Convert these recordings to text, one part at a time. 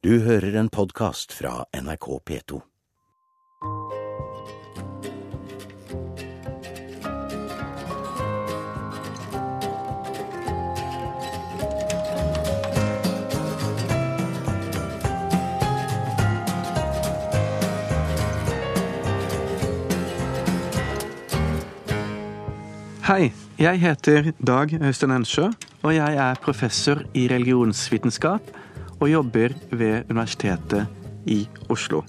Du hører en podkast fra NRK P2. Hei, jeg heter Dag Øystein Ensjø, og jeg er professor i religionsvitenskap og jobber ved Universitetet i Oslo.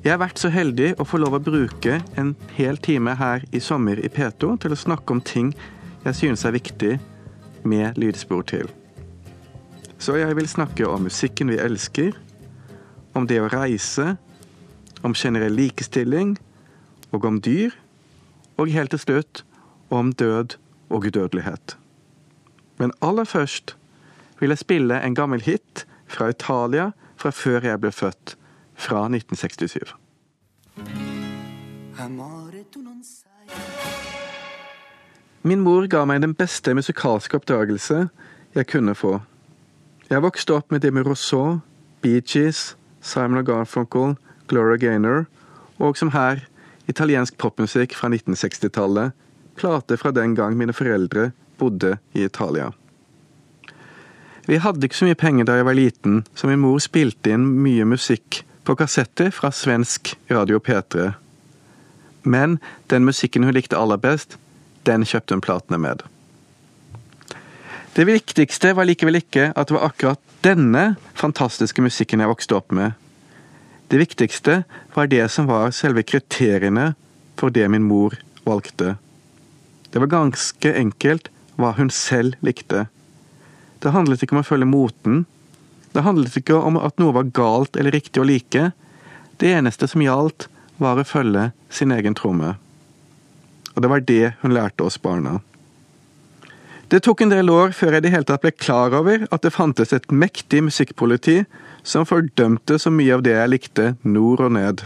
Jeg har vært så heldig å få lov å bruke en hel time her i sommer i P2 til å snakke om ting jeg synes er viktig med lydspor til. Så jeg vil snakke om musikken vi elsker, om det å reise, om generell likestilling og om dyr, og helt til slutt om død og udødelighet. Men aller først vil jeg spille en gammel hit fra Italia fra før jeg ble født, fra 1967. Min mor ga meg den beste musikalske oppdragelse jeg kunne få. Jeg vokste opp med Demi Rousseau, Bee Gees, Simon Garfunkel, Gloria Gaynor, og som her, italiensk popmusikk fra 1960-tallet, plate fra den gang mine foreldre bodde i Italia. Vi hadde ikke så mye penger da jeg var liten, så min mor spilte inn mye musikk på kassetter fra svensk Radio P3. Men den musikken hun likte aller best, den kjøpte hun platene med. Det viktigste var likevel ikke at det var akkurat denne fantastiske musikken jeg vokste opp med. Det viktigste var det som var selve kriteriene for det min mor valgte. Det var ganske enkelt hva hun selv likte. Det handlet ikke om å følge moten. Det handlet ikke om at noe var galt eller riktig å like. Det eneste som gjaldt, var å følge sin egen tromme. Og det var det hun lærte oss barna. Det tok en del år før jeg i det hele tatt ble klar over at det fantes et mektig musikkpoliti som fordømte så mye av det jeg likte, nord og ned.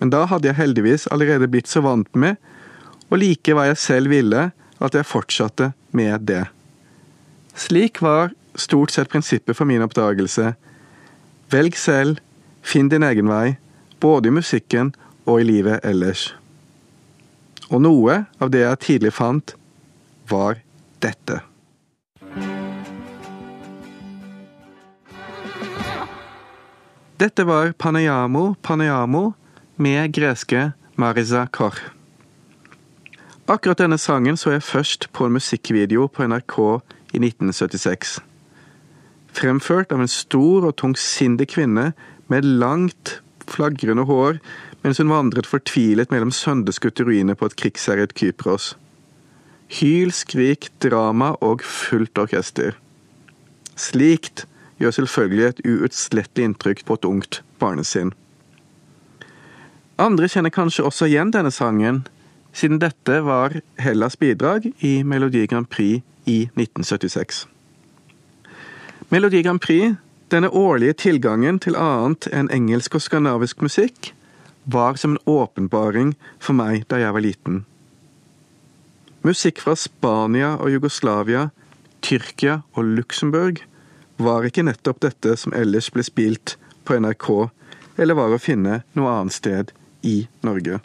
Men da hadde jeg heldigvis allerede blitt så vant med å like hva jeg selv ville, at jeg fortsatte med det. Slik var stort sett prinsippet for min oppdagelse. Velg selv, finn din egen vei, både i musikken og i livet ellers. Og noe av det jeg tidlig fant, var dette. Dette var Panayamo Panayamo med greske Marisa Kor. Akkurat denne sangen så jeg først på en musikkvideo på NRK i 1976. Fremført av en stor og tungsindig kvinne med langt, flagrende hår mens hun vandret fortvilet mellom sønderskutte ruiner på et krigsherjet Kypros. Hyl, skrik, drama og fullt orkester. Slikt gjør selvfølgelig et uutslettelig inntrykk på et ungt barnesinn. Andre kjenner kanskje også igjen denne sangen, siden dette var Hellas bidrag i Melodi Grand Prix i 1976. Melodi Grand Prix, denne årlige tilgangen til annet enn engelsk og skandinavisk musikk, var som en åpenbaring for meg da jeg var liten. Musikk fra Spania og Jugoslavia, Tyrkia og Luxembourg var ikke nettopp dette som ellers ble spilt på NRK, eller var å finne noe annet sted i Norge.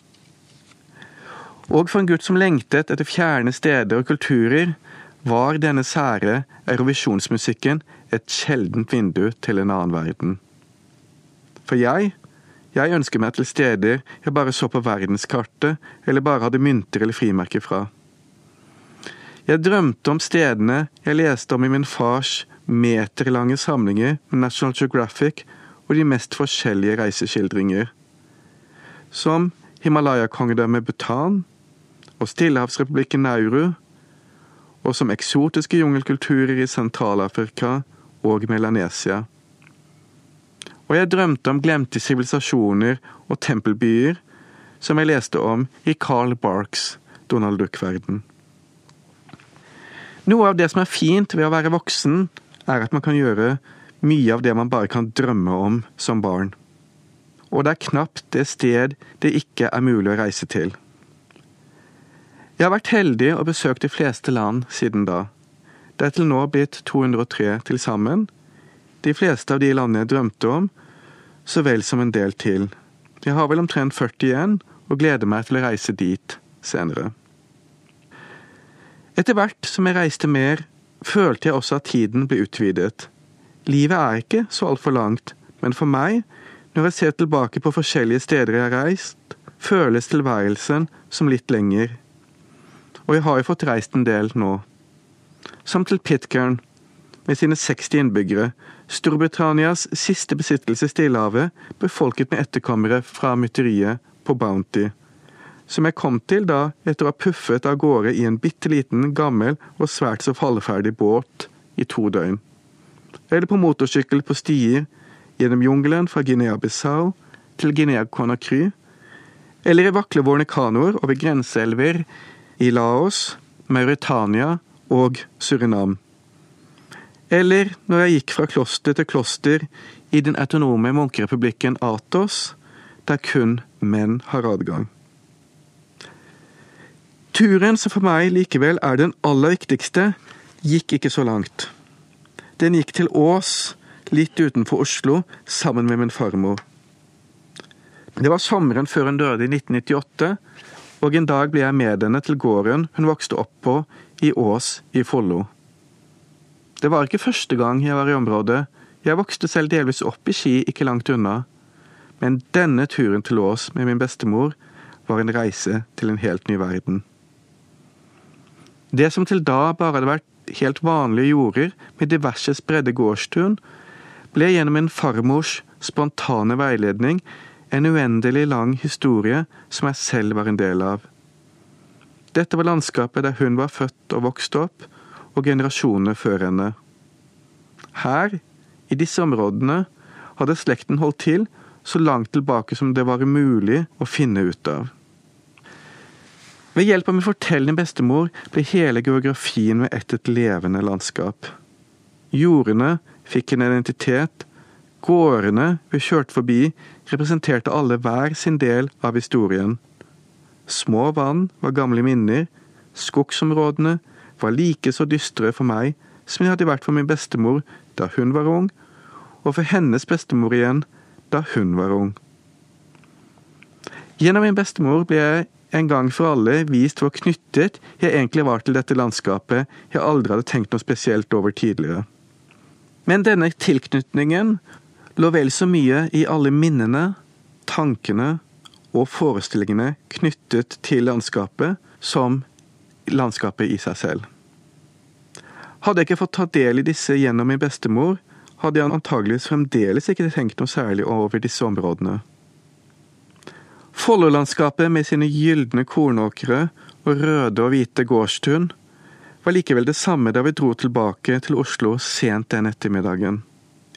Og for en gutt som lengtet etter fjerne steder og kulturer, var denne sære eurovisjonsmusikken et sjeldent vindu til en annen verden. For jeg, jeg ønsker meg til steder jeg bare så på verdenskartet, eller bare hadde mynter eller frimerker fra. Jeg drømte om stedene jeg leste om i min fars meterlange samlinger med National Geographic og de mest forskjellige reiseskildringer. Som Himalaya-kongedømmet Bhutan og Stillehavsrepublikken Nauru, og som eksotiske jungelkulturer i Sentral-Afrika og Melanesia. Og jeg drømte om glemte sivilisasjoner og tempelbyer, som jeg leste om i Carl Barks Donald Duck-verden. Noe av det som er fint ved å være voksen, er at man kan gjøre mye av det man bare kan drømme om som barn. Og det er knapt det sted det ikke er mulig å reise til. Jeg har vært heldig og besøkt de fleste land siden da. Det er til nå blitt 203 til sammen. de fleste av de landene jeg drømte om, så vel som en del til. Jeg har vel omtrent 40 igjen, og gleder meg til å reise dit senere. Etter hvert som jeg reiste mer, følte jeg også at tiden ble utvidet. Livet er ikke så altfor langt, men for meg, når jeg ser tilbake på forskjellige steder jeg har reist, føles tilværelsen som litt lenger. Og jeg har jo fått reist en del nå. Som til Pitcairn, med sine 60 innbyggere, Storbritannias siste besittelse i Stillehavet, befolket med etterkommere fra mytteriet på Bounty som jeg kom til da etter å ha puffet av gårde i en bitte liten, gammel og svært så falleferdig båt i to døgn. Eller på motorsykkel på stier gjennom jungelen fra Guinea-Bissau til Guinea-Conakry, eller i vaklevårende kanoer over grenseelver i Laos, Mauritania og Surinam. Eller når jeg gikk fra kloster til kloster i den autonome munkerepublikken Atos, der kun menn har adgang. Turen som for meg likevel er den aller viktigste, gikk ikke så langt. Den gikk til Ås, litt utenfor Oslo, sammen med min farmor. Det var sommeren før hun døde i 1998, og en dag ble jeg med henne til gården hun vokste opp på i Ås i Follo. Det var ikke første gang jeg var i området, jeg vokste selv delvis opp i Ski ikke langt unna, men denne turen til Ås med min bestemor var en reise til en helt ny verden. Det som til da bare hadde vært helt vanlige jorder med diverse spredde gårdstun, ble gjennom en farmors spontane veiledning en uendelig lang historie som jeg selv var en del av. Dette var landskapet der hun var født og vokste opp, og generasjonene før henne. Her, i disse områdene, hadde slekten holdt til så langt tilbake som det var mulig å finne ut av. Ved hjelp av min fortellende bestemor ble hele geografien med ett et levende landskap. Jordene fikk en identitet, gårdene vi kjørte forbi representerte alle hver sin del av historien. Små vann var gamle minner, skogsområdene var like så dystre for meg som de hadde vært for min bestemor da hun var ung, og for hennes bestemor igjen da hun var ung. Gjennom min bestemor ble jeg en gang for alle vist hvor knyttet jeg egentlig var til dette landskapet jeg aldri hadde tenkt noe spesielt over tidligere. Men denne tilknytningen lå vel så mye i alle minnene, tankene og forestillingene knyttet til landskapet som landskapet i seg selv. Hadde jeg ikke fått ta del i disse gjennom min bestemor, hadde jeg antageligvis fremdeles ikke tenkt noe særlig over disse områdene. Follolandskapet med sine gylne kornåkre og røde og hvite gårdstun var likevel det samme da vi dro tilbake til Oslo sent den ettermiddagen.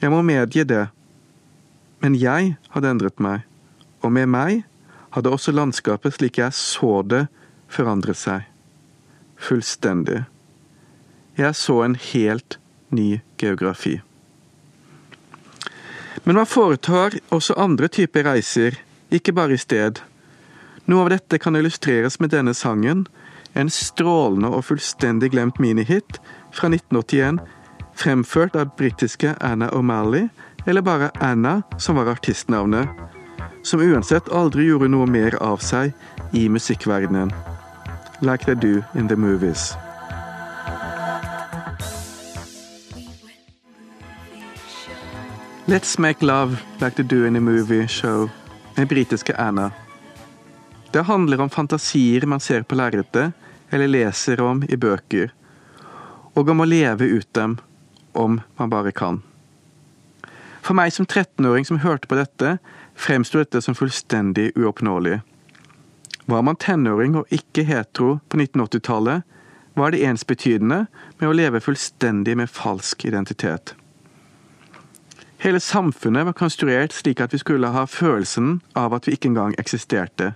Jeg må medgi det. Men jeg hadde endret meg, og med meg hadde også landskapet slik jeg så det, forandret seg. Fullstendig. Jeg så en helt ny geografi. Men man foretar også andre typer reiser ikke bare i sted. Noe av dette kan illustreres med denne sangen, en strålende og fullstendig glemt minihit fra 1981, fremført av britiske Anna O'Malley, eller bare Anna, som var artistnavnet, som uansett aldri gjorde noe mer av seg i musikkverdenen. Like they do in the movies. Let's make love like they do in a movie show med britiske Anna. Det handler om fantasier man ser på lerretet eller leser om i bøker, og om å leve ut dem om man bare kan. For meg som 13-åring som hørte på dette, fremsto dette som fullstendig uoppnåelig. Var man tenåring og ikke hetero på 1980-tallet, var det ensbetydende med å leve fullstendig med falsk identitet. Hele samfunnet var konstruert slik at vi skulle ha følelsen av at vi ikke engang eksisterte.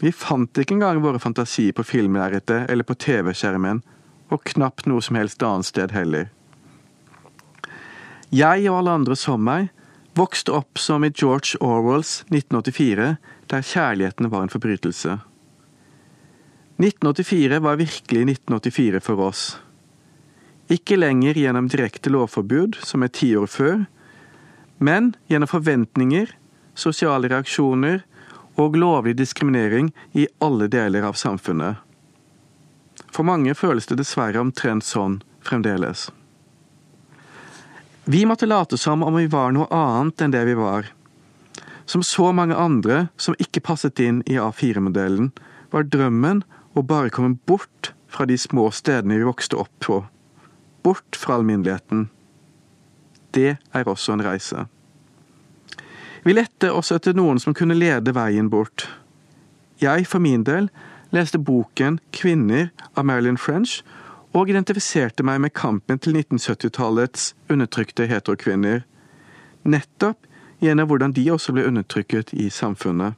Vi fant ikke engang våre fantasier på filmlerretet eller på TV-skjermen, og knapt noe som helst annet sted heller. Jeg og alle andre som meg vokste opp som i George Orwells 1984, der kjærligheten var en forbrytelse. 1984 var virkelig 1984 for oss. Ikke lenger gjennom direkte lovforbud, som er ti år før, men gjennom forventninger, sosiale reaksjoner og lovlig diskriminering i alle deler av samfunnet. For mange føles det dessverre omtrent sånn fremdeles. Vi måtte late som om vi var noe annet enn det vi var. Som så mange andre som ikke passet inn i A4-modellen, var drømmen å bare komme bort fra de små stedene vi vokste opp på. Bort fra alminneligheten. Det er også en reise. Vi lette også etter noen som kunne lede veien bort. Jeg, for min del, leste boken 'Kvinner' av Marilyn French og identifiserte meg med kampen til 1970-tallets undertrykte heterokvinner. Nettopp gjennom hvordan de også ble undertrykket i samfunnet.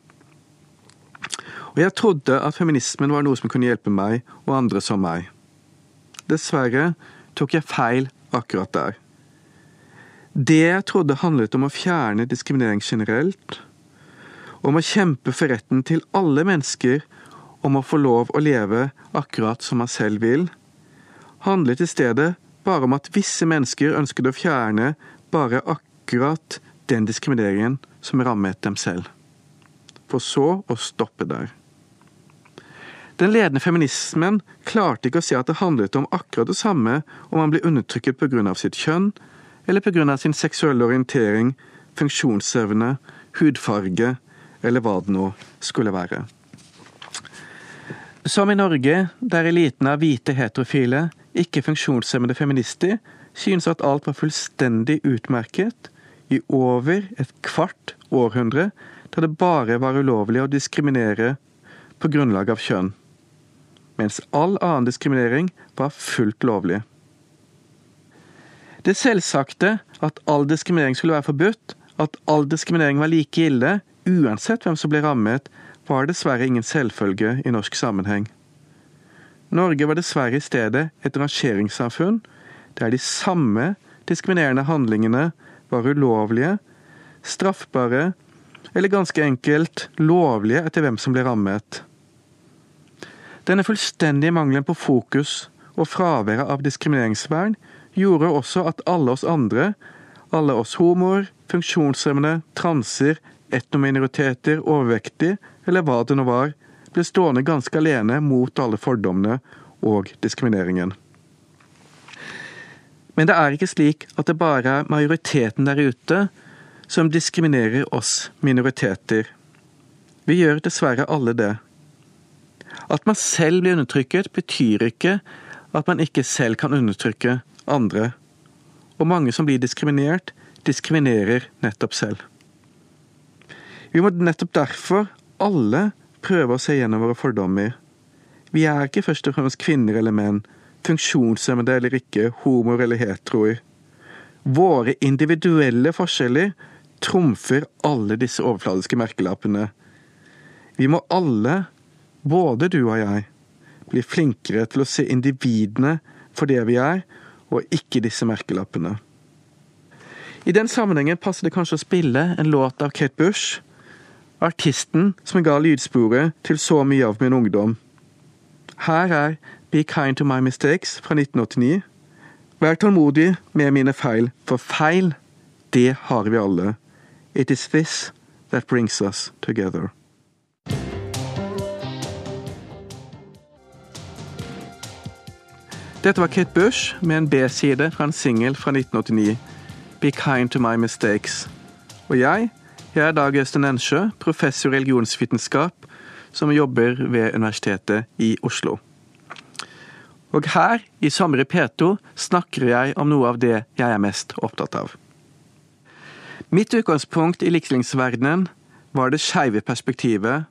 Og jeg trodde at feminismen var noe som kunne hjelpe meg og andre som meg. Dessverre tok jeg feil akkurat der. Det jeg trodde handlet om å fjerne diskriminering generelt, om å kjempe for retten til alle mennesker om å få lov å leve akkurat som man selv vil, handlet i stedet bare om at visse mennesker ønsket å fjerne bare akkurat den diskrimineringen som rammet dem selv. For så å stoppe der. Den ledende feminismen klarte ikke å se at det handlet om akkurat det samme om man blir undertrykket pga. sitt kjønn, eller pga. sin seksuelle orientering, funksjonsevne, hudfarge eller hva det nå skulle være. Som i Norge, der eliten av hvite heterofile, ikke funksjonshemmede feminister synes at alt var fullstendig utmerket i over et kvart århundre da det bare var ulovlig å diskriminere på grunnlag av kjønn, mens all annen diskriminering var fullt lovlig. Det selvsagte at all diskriminering skulle være forbudt, at all diskriminering var like ille, uansett hvem som ble rammet, var dessverre ingen selvfølge i norsk sammenheng. Norge var dessverre i stedet et rangeringssamfunn der de samme diskriminerende handlingene var ulovlige, straffbare eller ganske enkelt lovlige etter hvem som ble rammet. Denne fullstendige mangelen på fokus og fraværet av diskrimineringsvern gjorde også at alle oss andre, alle oss homoer, funksjonshemmede, transer, etnominoriteter, overvektige, eller hva det nå var, ble stående ganske alene mot alle fordommene og diskrimineringen. Men det er ikke slik at det bare er majoriteten der ute som diskriminerer oss minoriteter. Vi gjør dessverre alle det. At man selv blir undertrykket, betyr ikke at man ikke selv kan undertrykke andre. Og mange som blir diskriminert, diskriminerer nettopp selv. Vi må nettopp derfor alle prøve å se gjennom våre fordommer. Vi er ikke først og fremst kvinner eller menn, funksjonshemmede eller ikke, homoer eller heteroer. Våre individuelle forskjeller trumfer alle disse overfladiske merkelappene. Vi må alle, både du og jeg, bli flinkere til å se individene for det vi er, og ikke disse merkelappene. I den sammenhengen passer det kanskje å spille en låt av Kate Bush, artisten som ga lydsporet til så mye av min ungdom. Her er Be Kind To My Mistakes fra 1989. Vær tålmodig med mine feil, for feil, det har vi alle. It is this that brings us together. Dette var Kate Bush med en B-side fra en singel fra 1989, Be Kind To My Mistakes. Og jeg, jeg er Dag Øystein Ensjø, professor i religionsvitenskap, som jobber ved Universitetet i Oslo. Og her, i i P2, snakker jeg om noe av det jeg er mest opptatt av. Mitt utgangspunkt i likestillingsverdenen var det skeive perspektivet,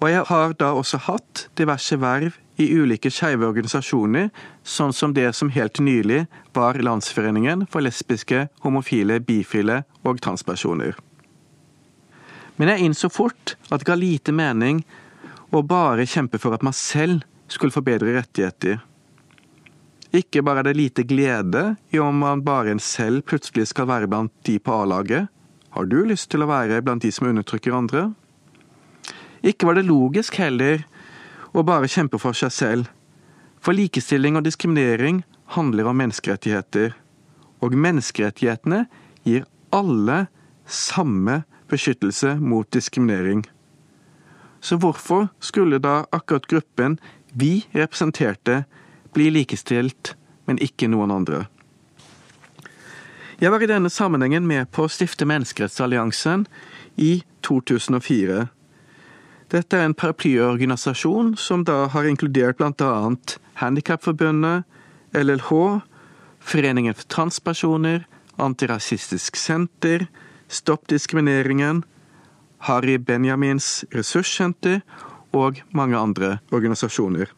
og jeg har da også hatt diverse verv i ulike skeive organisasjoner, sånn som det som helt nylig var Landsforeningen for lesbiske, homofile, bifile og transpersoner. Men jeg innså fort at det ga lite mening å bare kjempe for at man selv skulle få bedre rettigheter. Ikke bare er det lite glede i om man bare en selv plutselig skal være blant de på A-laget. Har du lyst til å være blant de som undertrykker andre? Ikke var det logisk heller å bare kjempe for seg selv. For likestilling og diskriminering handler om menneskerettigheter, og menneskerettighetene gir alle samme beskyttelse mot diskriminering. Så hvorfor skulle da akkurat gruppen vi representerte, bli likestilt, men ikke noen andre? Jeg var i denne sammenhengen med på å stifte Menneskerettsalliansen i 2004. Dette er en paraplyorganisasjon som da har inkludert bl.a. Handikapforbundet, LLH, Foreningen for transpersoner, Antirasistisk Senter, Stopp diskrimineringen, Harry Benjamins ressurssenter og mange andre organisasjoner.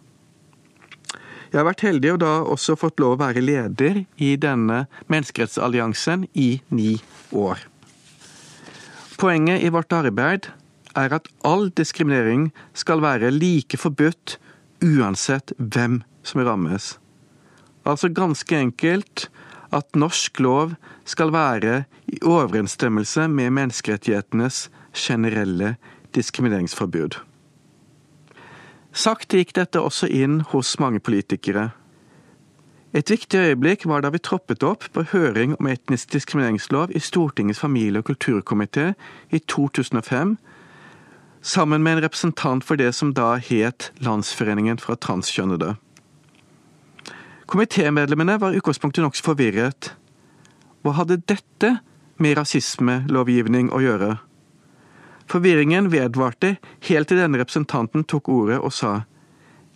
Jeg har vært heldig og da også fått lov å være leder i denne menneskerettsalliansen i ni år. Poenget i vårt arbeid er at all diskriminering skal være like forbudt uansett hvem som rammes. Altså ganske enkelt at norsk lov skal være i overensstemmelse med menneskerettighetenes generelle diskrimineringsforbud. Sakte gikk dette også inn hos mange politikere. Et viktig øyeblikk var da vi troppet opp på høring om etnisk diskrimineringslov i Stortingets familie- og kulturkomité i 2005, sammen med en representant for det som da het Landsforeningen for transkjønnede. Komitémedlemmene var i utgangspunktet nokså forvirret. Hva hadde dette med rasismelovgivning å gjøre? Forvirringen vedvarte helt til denne representanten tok ordet og sa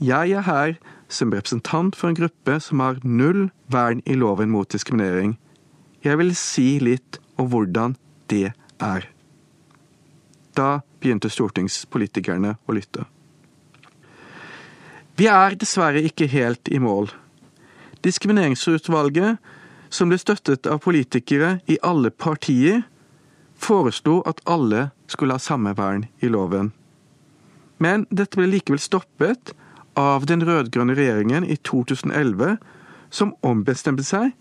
Jeg er her som representant for en gruppe som har null vern i loven mot diskriminering. Jeg vil si litt om hvordan det er. Da begynte stortingspolitikerne å lytte. Vi er dessverre ikke helt i mål. Diskrimineringsutvalget, som ble støttet av politikere i alle partier, foreslo at alle skulle ha samme vern i loven. Men dette ble likevel stoppet av den rød-grønne regjeringen i 2011, som ombestemte seg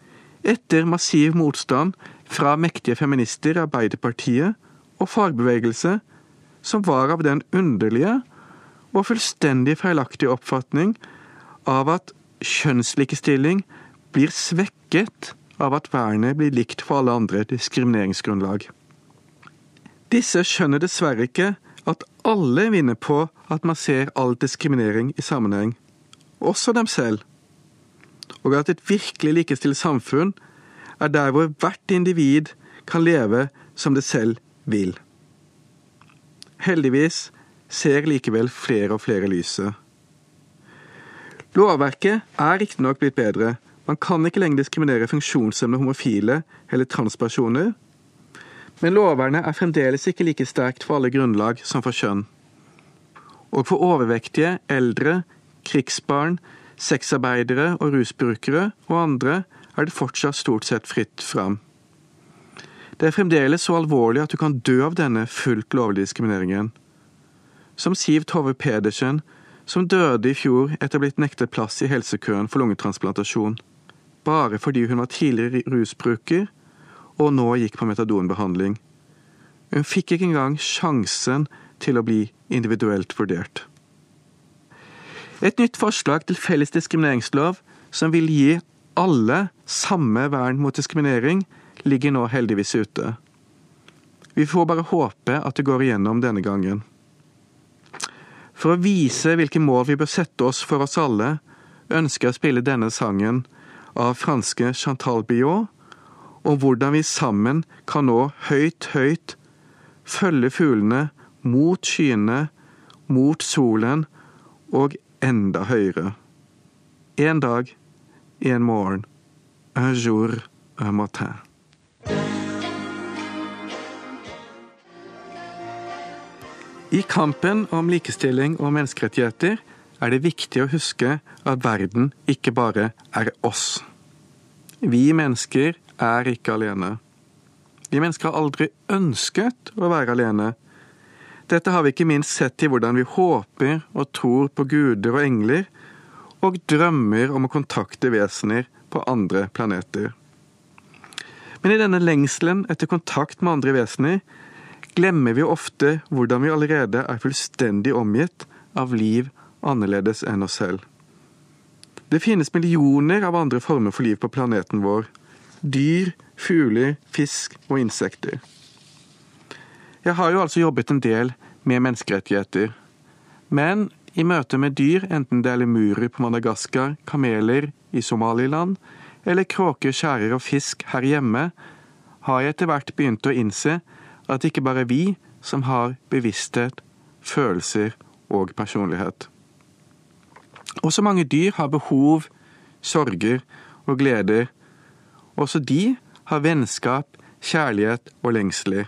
etter massiv motstand fra mektige feminister i Arbeiderpartiet og fagbevegelse, som var av den underlige og fullstendig feilaktige oppfatning av at kjønnslikestilling blir svekket av at vernet blir likt for alle andre diskrimineringsgrunnlag. Disse skjønner dessverre ikke at alle vinner på at man ser all diskriminering i sammenheng, også dem selv, og at et virkelig likestilt samfunn er der hvor hvert individ kan leve som det selv vil. Heldigvis ser likevel flere og flere lyset. Lovverket er riktignok blitt bedre. Man kan ikke lenger diskriminere funksjonshemmede homofile eller transpersoner, men lovvernet er fremdeles ikke like sterkt for alle grunnlag som for kjønn. Og for overvektige, eldre, krigsbarn, sexarbeidere og rusbrukere og andre er det fortsatt stort sett fritt fram. Det er fremdeles så alvorlig at du kan dø av denne fullt lovlige diskrimineringen. Som Siv Tove Pedersen, som døde i fjor etter blitt nektet plass i helsekøen for lungetransplantasjon, bare fordi hun var tidligere rusbruker og nå gikk på metadonbehandling. Hun fikk ikke engang sjansen til å bli individuelt vurdert. Et nytt forslag til felles diskrimineringslov som vil gi alle samme vern mot diskriminering, ligger nå heldigvis ute. Vi får bare håpe at det går igjennom denne gangen. For å vise hvilke mål vi bør sette oss for oss alle, ønsker jeg å spille denne sangen av franske Chantal Biot og hvordan vi sammen kan nå høyt, høyt, følge fuglene mot skyene, mot solen og enda høyere. En dag, en morgen, un jour, un matin. I kampen om likestilling og menneskerettigheter er det viktig å huske at verden ikke bare er oss. Vi mennesker er ikke alene. Vi mennesker har aldri ønsket å være alene. Dette har vi ikke minst sett i hvordan vi håper og tror på guder og engler, og drømmer om å kontakte vesener på andre planeter. Men i denne lengselen etter kontakt med andre vesener glemmer vi ofte hvordan vi allerede er fullstendig omgitt av liv annerledes enn oss selv. Det finnes millioner av andre former for liv på planeten vår. Dyr, fugler, fisk og insekter. Jeg har jo altså jobbet en del med menneskerettigheter. Men i møte med dyr, enten det er lemurer på Madagaskar, kameler i Somaliland eller kråker, skjærer og fisk her hjemme, har jeg etter hvert begynt å innse at det ikke bare er vi som har bevissthet, følelser og personlighet. Også mange dyr har behov, sorger og gleder. Også de har vennskap, kjærlighet og lengsler.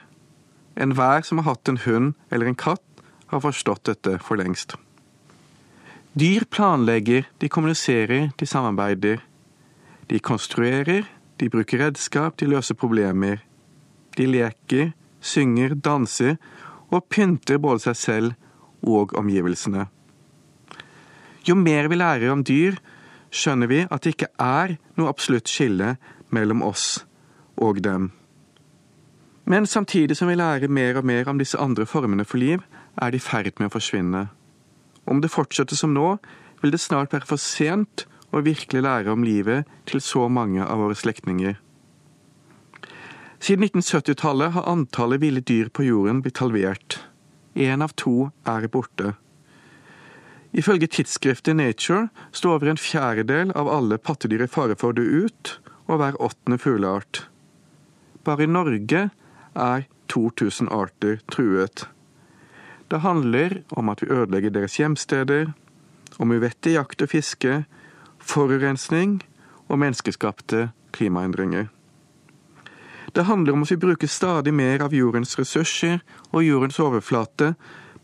Enhver som har hatt en hund eller en katt, har forstått dette for lengst. Dyr planlegger, de kommuniserer, de samarbeider. De konstruerer, de bruker redskap, de løser problemer. De leker, synger, danser og pynter både seg selv og omgivelsene. Jo mer vi lærer om dyr, skjønner vi at det ikke er noe absolutt skille mellom oss og dem. Men samtidig som vi lærer mer og mer om disse andre formene for liv, er de i ferd med å forsvinne. Om det fortsetter som nå, vil det snart være for sent å virkelig lære om livet til så mange av våre slektninger. Siden 1970-tallet har antallet ville dyr på jorden blitt halvert. Én av to er borte. Ifølge tidsskriftet Nature står over en fjerdedel av alle pattedyr i fare for å dø ut, og hver åttende fugleart. Bare i Norge er 2000 arter truet. Det handler om at vi ødelegger deres hjemsteder, om uvettig jakt og fiske, forurensning og menneskeskapte klimaendringer. Det handler om at vi bruker stadig mer av jordens ressurser og jordens overflate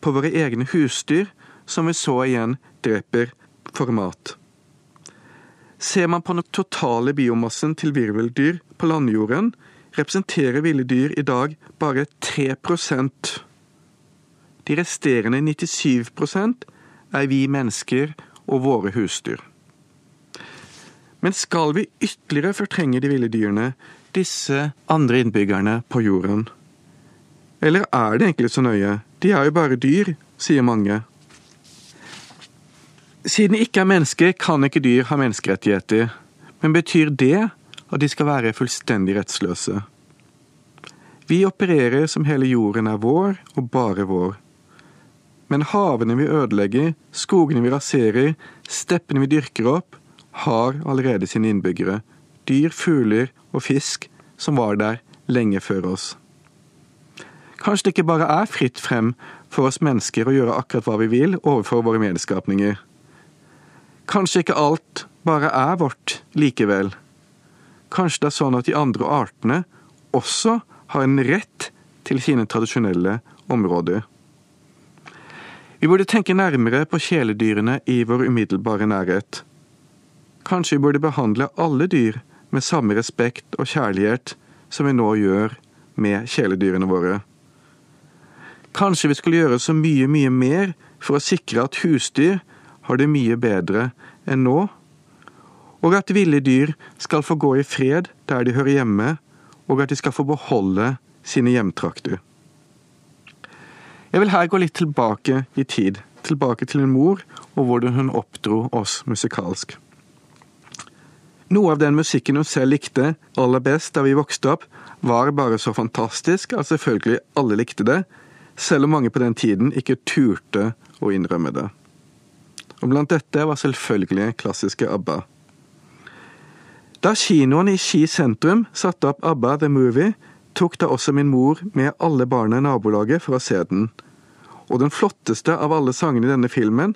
på våre egne husdyr, som vi så igjen dreper for mat. Ser man på den totale biomassen til virveldyr på landjorden, representerer ville dyr i dag bare 3% De resterende 97% er vi mennesker og våre husdyr. Men skal vi ytterligere fortrenge de ville dyrene, disse andre innbyggerne på jorden? Eller er det egentlig så nøye? De er jo bare dyr, sier mange. Siden de ikke er mennesker, kan ikke dyr ha menneskerettigheter. Men betyr det at de skal være fullstendig rettsløse? Vi opererer som hele jorden er vår, og bare vår. Men havene vi ødelegger, skogene vi raserer, steppene vi dyrker opp, har allerede sine innbyggere. Dyr, fugler og fisk som var der lenge før oss. Kanskje det ikke bare er fritt frem for oss mennesker å gjøre akkurat hva vi vil overfor våre medskapninger. Kanskje ikke alt bare er vårt likevel. Kanskje det er sånn at de andre artene også har en rett til sine tradisjonelle områder. Vi burde tenke nærmere på kjæledyrene i vår umiddelbare nærhet. Kanskje vi burde behandle alle dyr med samme respekt og kjærlighet som vi nå gjør med kjæledyrene våre. Kanskje vi skulle gjøre så mye, mye mer for å sikre at husdyr har det mye bedre enn nå, og at ville dyr skal få gå i fred der de hører hjemme, og at de skal få beholde sine hjemtrakter. Jeg vil her gå litt tilbake i tid, tilbake til en mor og hvordan hun oppdro oss musikalsk. Noe av den musikken hun selv likte aller best da vi vokste opp, var bare så fantastisk at selvfølgelig alle likte det, selv om mange på den tiden ikke turte å innrømme det. Og blant dette var selvfølgelig klassiske ABBA. Da kinoen i Ski sentrum satte opp ABBA The Movie, tok da også min mor med alle barna i nabolaget for å se den. Og den flotteste av alle sangene i denne filmen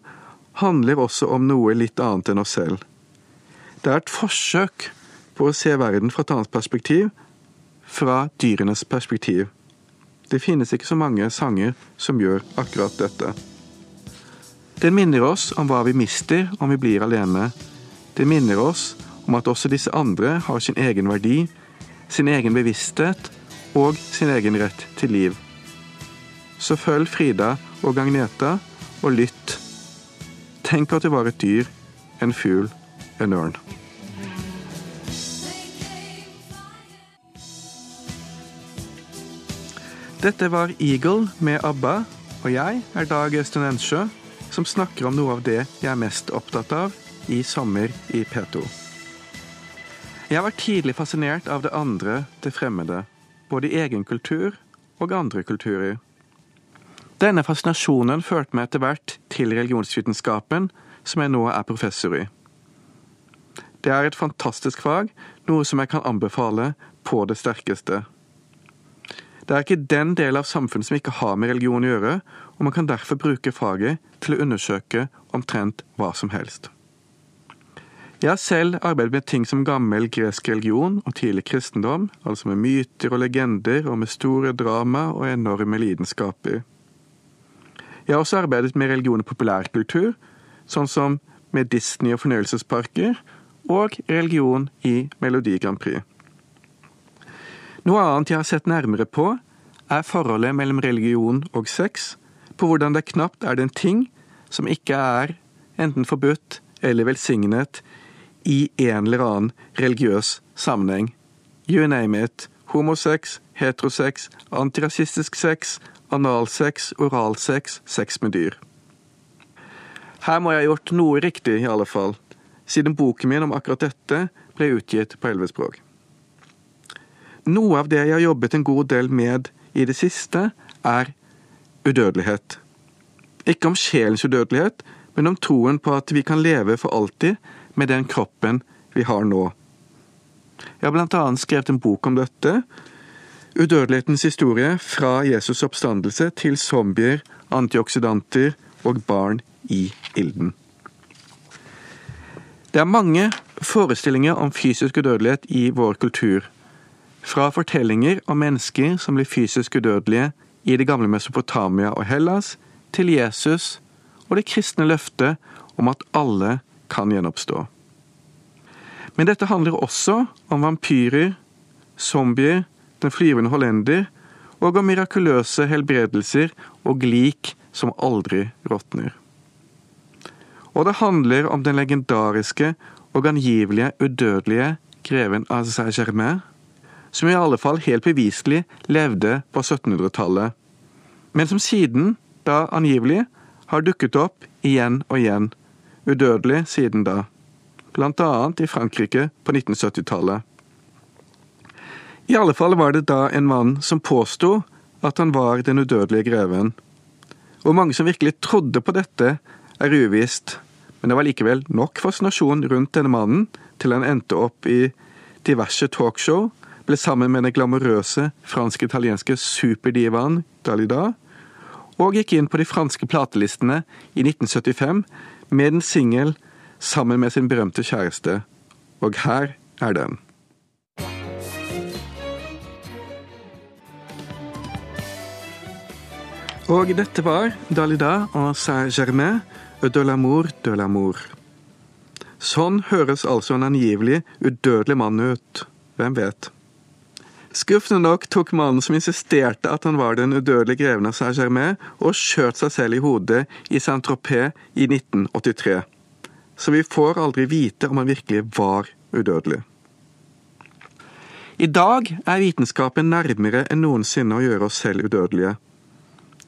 handler også om noe litt annet enn oss selv. Det er et forsøk på å se verden fra et annet perspektiv, fra dyrenes perspektiv. Det finnes ikke så mange sanger som gjør akkurat dette. Den minner oss om hva vi mister om vi blir alene. Den minner oss om at også disse andre har sin egen verdi, sin egen bevissthet og sin egen rett til liv. Så følg Frida og Agneta, og lytt. Tenk at det var et dyr, en fugl, en ørn. Dette var Eagle med ABBA, og jeg er Dag Østen Ensjø som snakker om noe av det jeg er mest opptatt av i sommer i P2. Jeg var tidlig fascinert av det andre, det fremmede. Både i egen kultur og andre kulturer. Denne fascinasjonen førte meg etter hvert til religionsvitenskapen, som jeg nå er professor i. Det er et fantastisk fag, noe som jeg kan anbefale på det sterkeste. Det er ikke den del av samfunnet som ikke har med religion å gjøre, og man kan derfor bruke faget til å undersøke omtrent hva som helst. Jeg har selv arbeidet med ting som gammel gresk religion og tidlig kristendom, altså med myter og legender og med store drama og enorme lidenskaper. Jeg har også arbeidet med religion og populærkultur, sånn som med Disney og fornøyelsesparker, og religion i Melodi Grand Prix. Noe annet jeg har sett nærmere på, er forholdet mellom religion og sex, på hvordan det knapt er den ting som ikke er enten forbudt eller velsignet i en eller annen religiøs sammenheng. You name it. Homosex, heterosex, antirasistisk sex, analsex, oralsex, sex med dyr. Her må jeg ha gjort noe riktig, i alle fall, siden boken min om akkurat dette ble utgitt på elleve språk. Noe av det jeg har jobbet en god del med i det siste, er udødelighet. Ikke om sjelens udødelighet, men om troen på at vi kan leve for alltid med den kroppen vi har nå. Jeg har blant annet skrevet en bok om dette. Udødelighetens historie fra Jesus' oppstandelse til zombier, antioksidanter og barn i ilden. Det er mange forestillinger om fysisk udødelighet i vår kultur. Fra fortellinger om mennesker som blir fysisk udødelige i det gamle Mesopotamia og Hellas, til Jesus og det kristne løftet om at alle kan gjenoppstå. Men dette handler også om vampyrer, zombier, den flyvende hollender og om mirakuløse helbredelser og lik som aldri råtner. Og det handler om den legendariske og angivelige udødelige greven av Saint-Germain, som i alle fall helt beviselig levde på 1700-tallet, men som siden da angivelig har dukket opp igjen og igjen, udødelig siden da, blant annet i Frankrike på 1970-tallet. I alle fall var det da en mann som påsto at han var den udødelige greven. Hvor mange som virkelig trodde på dette, er uvisst, men det var likevel nok fascinasjon rundt denne mannen til han endte opp i diverse talkshow, ble sammen med den glamorøse fransk-italienske superdivaen Dalida, og gikk inn på de franske platelistene i 1975 med en singel sammen med sin berømte kjæreste. Og her er den. Og dette var Dalida og Saint-Germain de l'amour de l'amour. Sånn høres altså en angivelig udødelig mann ut. Hvem vet? Skuffende nok tok mannen som insisterte at han var den udødelige greven av Saint-Germain, og skjøt seg selv i hodet i Saint-Tropez i 1983. Så vi får aldri vite om han virkelig var udødelig. I dag er vitenskapen nærmere enn noensinne å gjøre oss selv udødelige.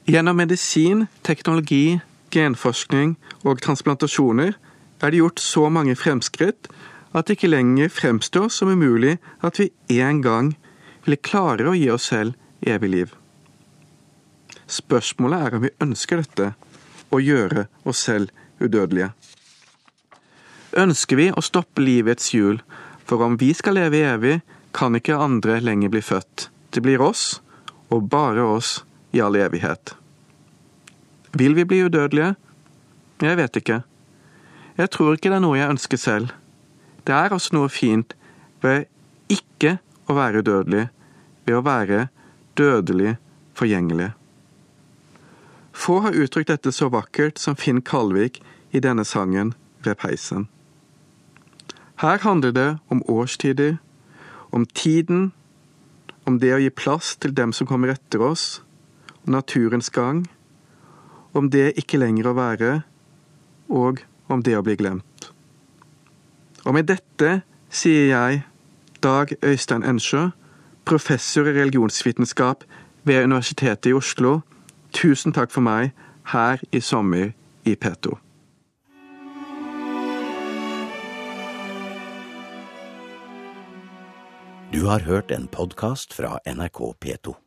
Gjennom medisin, teknologi, genforskning og transplantasjoner er det gjort så mange fremskritt at det ikke lenger fremstår som umulig at vi en gang ville klare å gi oss selv evig liv. Spørsmålet er om vi ønsker dette, å gjøre oss selv udødelige. Ønsker vi å stoppe livets hjul, for om vi skal leve evig, kan ikke andre lenger bli født. Det blir oss, og bare oss, i all evighet. Vil vi bli udødelige? Jeg vet ikke. Jeg tror ikke det er noe jeg ønsker selv. Det er også noe fint ved ikke å være udødelig ved å være dødelig forgjengelig. Få har uttrykt dette så vakkert som Finn Kalvik i denne sangen ved peisen. Her handler det om årstider, om tiden, om det å gi plass til dem som kommer etter oss, om naturens gang, om det ikke lenger å være, og om det å bli glemt. Og med dette sier jeg, Dag Øystein Ensjø, professor i religionsvitenskap ved Universitetet i Oslo, tusen takk for meg her i sommer i P2. Du har hørt en podkast fra NRK P2.